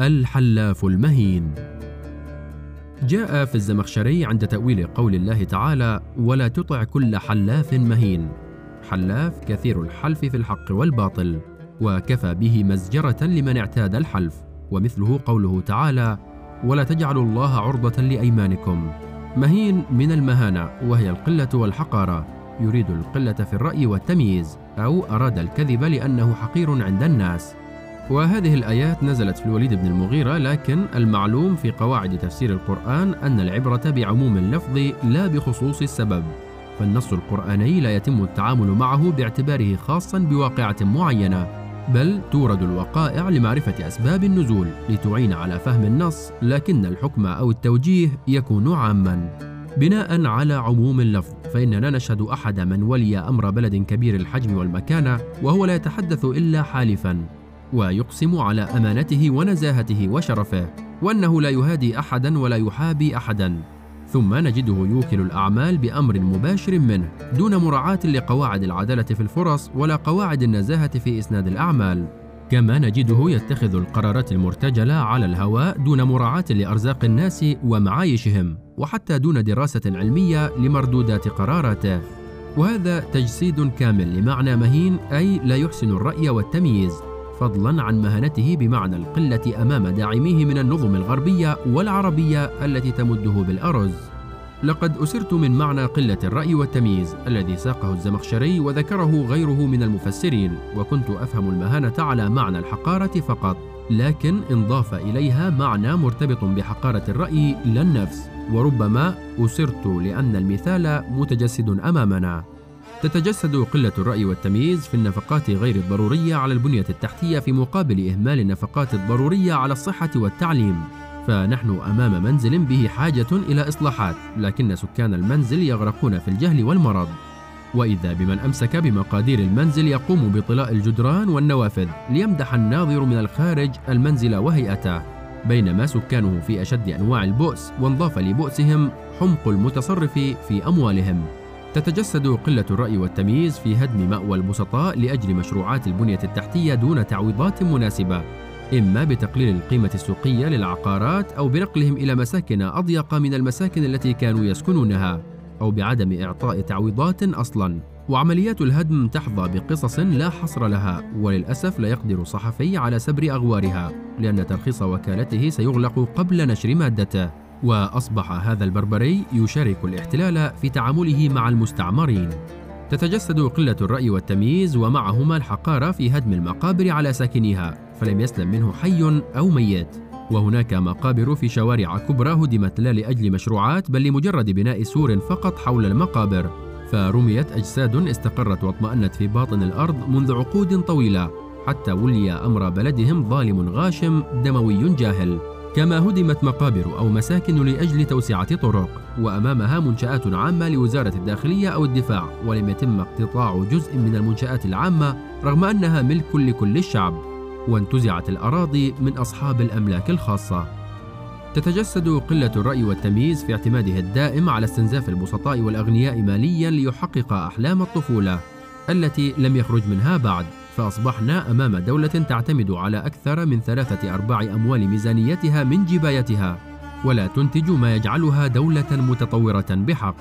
الحلاف المهين جاء في الزمخشري عند تأويل قول الله تعالى: ولا تطع كل حلاف مهين. حلاف كثير الحلف في الحق والباطل، وكفى به مزجرة لمن اعتاد الحلف، ومثله قوله تعالى: ولا تجعلوا الله عرضة لأيمانكم. مهين من المهانة وهي القلة والحقارة، يريد القلة في الرأي والتمييز، أو أراد الكذب لأنه حقير عند الناس. وهذه الآيات نزلت في الوليد بن المغيرة لكن المعلوم في قواعد تفسير القرآن أن العبرة بعموم اللفظ لا بخصوص السبب فالنص القرآني لا يتم التعامل معه باعتباره خاصا بواقعة معينة بل تورد الوقائع لمعرفة أسباب النزول لتعين على فهم النص لكن الحكم أو التوجيه يكون عاما. بناء على عموم اللفظ فإننا نشهد أحد من ولي أمر بلد كبير الحجم والمكانة وهو لا يتحدث إلا حالفا. ويقسم على أمانته ونزاهته وشرفه وأنه لا يهادي احدا ولا يحابي احدا. ثم نجده يوكل الأعمال بأمر مباشر منه دون مراعاة لقواعد العدالة في الفرص ولا قواعد النزاهة في إسناد الأعمال. كما نجده يتخذ القرارات المرتجلة على الهواء دون مراعاة لأرزاق الناس ومعايشهم وحتى دون دراسة علمية لمردودات قراراته. وهذا تجسيد كامل لمعنى مهين أي لا يحسن الرأي والتمييز. فضلا عن مهانته بمعنى القلة أمام داعميه من النظم الغربية والعربية التي تمده بالأرز. لقد أسرت من معنى قلة الرأي والتمييز الذي ساقه الزمخشري وذكره غيره من المفسرين، وكنت أفهم المهانة على معنى الحقارة فقط، لكن انضاف إليها معنى مرتبط بحقارة الرأي لا النفس، وربما أسرت لأن المثال متجسد أمامنا. تتجسد قلة الرأي والتمييز في النفقات غير الضرورية على البنية التحتية في مقابل إهمال النفقات الضرورية على الصحة والتعليم. فنحن أمام منزل به حاجة إلى إصلاحات، لكن سكان المنزل يغرقون في الجهل والمرض. وإذا بمن أمسك بمقادير المنزل يقوم بطلاء الجدران والنوافذ ليمدح الناظر من الخارج المنزل وهيئته، بينما سكانه في أشد أنواع البؤس وانضاف لبؤسهم حمق المتصرف في أموالهم. تتجسد قلة الرأي والتمييز في هدم مأوى البسطاء لأجل مشروعات البنية التحتية دون تعويضات مناسبة، إما بتقليل القيمة السوقية للعقارات أو بنقلهم إلى مساكن أضيق من المساكن التي كانوا يسكنونها، أو بعدم إعطاء تعويضات أصلاً. وعمليات الهدم تحظى بقصص لا حصر لها وللأسف لا يقدر صحفي على سبر أغوارها لأن ترخيص وكالته سيغلق قبل نشر مادته وأصبح هذا البربري يشارك الاحتلال في تعامله مع المستعمرين. تتجسد قلة الرأي والتمييز ومعهما الحقارة في هدم المقابر على ساكنيها فلم يسلم منه حي أو ميت. وهناك مقابر في شوارع كبرى هدمت لا لأجل مشروعات بل لمجرد بناء سور فقط حول المقابر. فرميت أجساد استقرت واطمأنت في باطن الأرض منذ عقود طويلة حتى ولي أمر بلدهم ظالم غاشم دموي جاهل. كما هدمت مقابر أو مساكن لأجل توسعة طرق وأمامها منشآت عامة لوزارة الداخلية أو الدفاع ولم يتم اقتطاع جزء من المنشآت العامة رغم أنها ملك لكل الشعب. وانتزعت الأراضي من أصحاب الأملاك الخاصة. تتجسد قلة الرأي والتمييز في اعتماده الدائم على استنزاف البسطاء والأغنياء ماليا ليحقق أحلام الطفولة التي لم يخرج منها بعد. فأصبحنا أمام دولة تعتمد على أكثر من ثلاثة أرباع أموال ميزانيتها من جبايتها ولا تنتج ما يجعلها دولة متطورة بحق.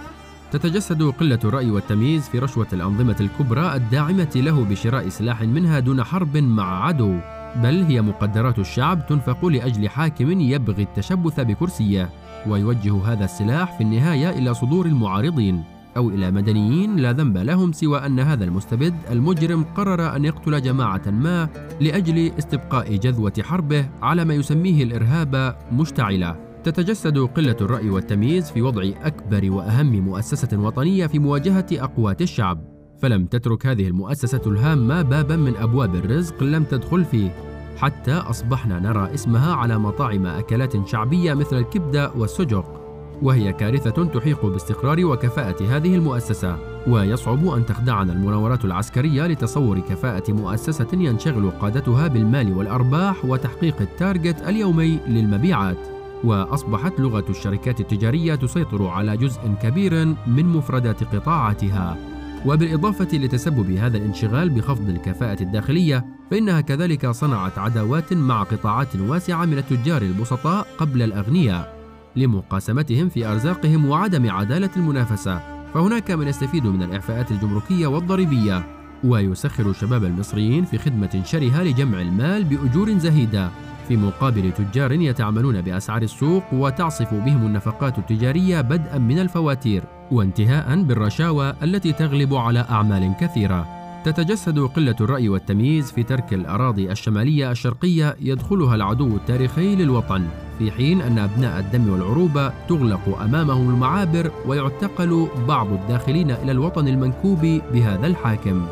تتجسد قلة الرأي والتمييز في رشوة الأنظمة الكبرى الداعمة له بشراء سلاح منها دون حرب مع عدو بل هي مقدرات الشعب تنفق لأجل حاكم يبغي التشبث بكرسيه ويوجه هذا السلاح في النهاية إلى صدور المعارضين. أو إلى مدنيين لا ذنب لهم سوى أن هذا المستبد المجرم قرر أن يقتل جماعة ما لأجل استبقاء جذوة حربه على ما يسميه الإرهاب مشتعلة. تتجسد قلة الرأي والتمييز في وضع أكبر وأهم مؤسسة وطنية في مواجهة أقوات الشعب، فلم تترك هذه المؤسسة الهامة بابا من أبواب الرزق لم تدخل فيه، حتى أصبحنا نرى اسمها على مطاعم أكلات شعبية مثل الكبدة والسجق. وهي كارثة تحيق باستقرار وكفاءة هذه المؤسسة ويصعب أن تخدعنا المناورات العسكرية لتصور كفاءة مؤسسة ينشغل قادتها بالمال والأرباح وتحقيق التارجت اليومي للمبيعات. وأصبحت لغة الشركات التجارية تسيطر على جزء كبير من مفردات قطاعاتها. وبالإضافة لتسبب هذا الانشغال بخفض الكفاءة الداخلية فإنها كذلك صنعت عداوات مع قطاعات واسعة من التجار البسطاء قبل الأغنياء. لمقاسمتهم في أرزاقهم وعدم عدالة المنافسة فهناك من يستفيد من الإعفاءات الجمركية والضريبية. ويسخر شباب المصريين في خدمة شرهة لجمع المال بأجور زهيدة. في مقابل تجار يتعاملون بأسعار السوق وتعصف بهم النفقات التجارية بدءا من الفواتير وانتهاء بالرشاوى التي تغلب على أعمال كثيرة. تتجسد قلة الرأي والتمييز في ترك الأراضي الشمالية الشرقية يدخلها العدو التاريخي للوطن. في حين أن أبناء الدم والعروبة تغلق أمامهم المعابر ويعتقل بعض الداخلين إلى الوطن المنكوب بهذا الحاكم.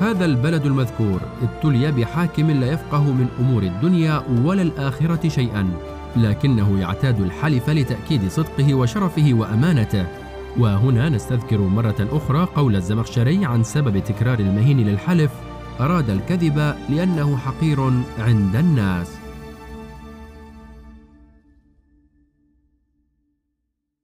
هذا البلد المذكور ابتلي بحاكم لا يفقه من أمور الدنيا ولا الآخرة شيئا لكنه يعتاد الحلف لتأكيد صدقه وشرفه وأمانته. وهنا نستذكر مرة أخرى قول الزمخشري عن سبب تكرار المهين للحلف أراد الكذب لأنه حقير عند الناس.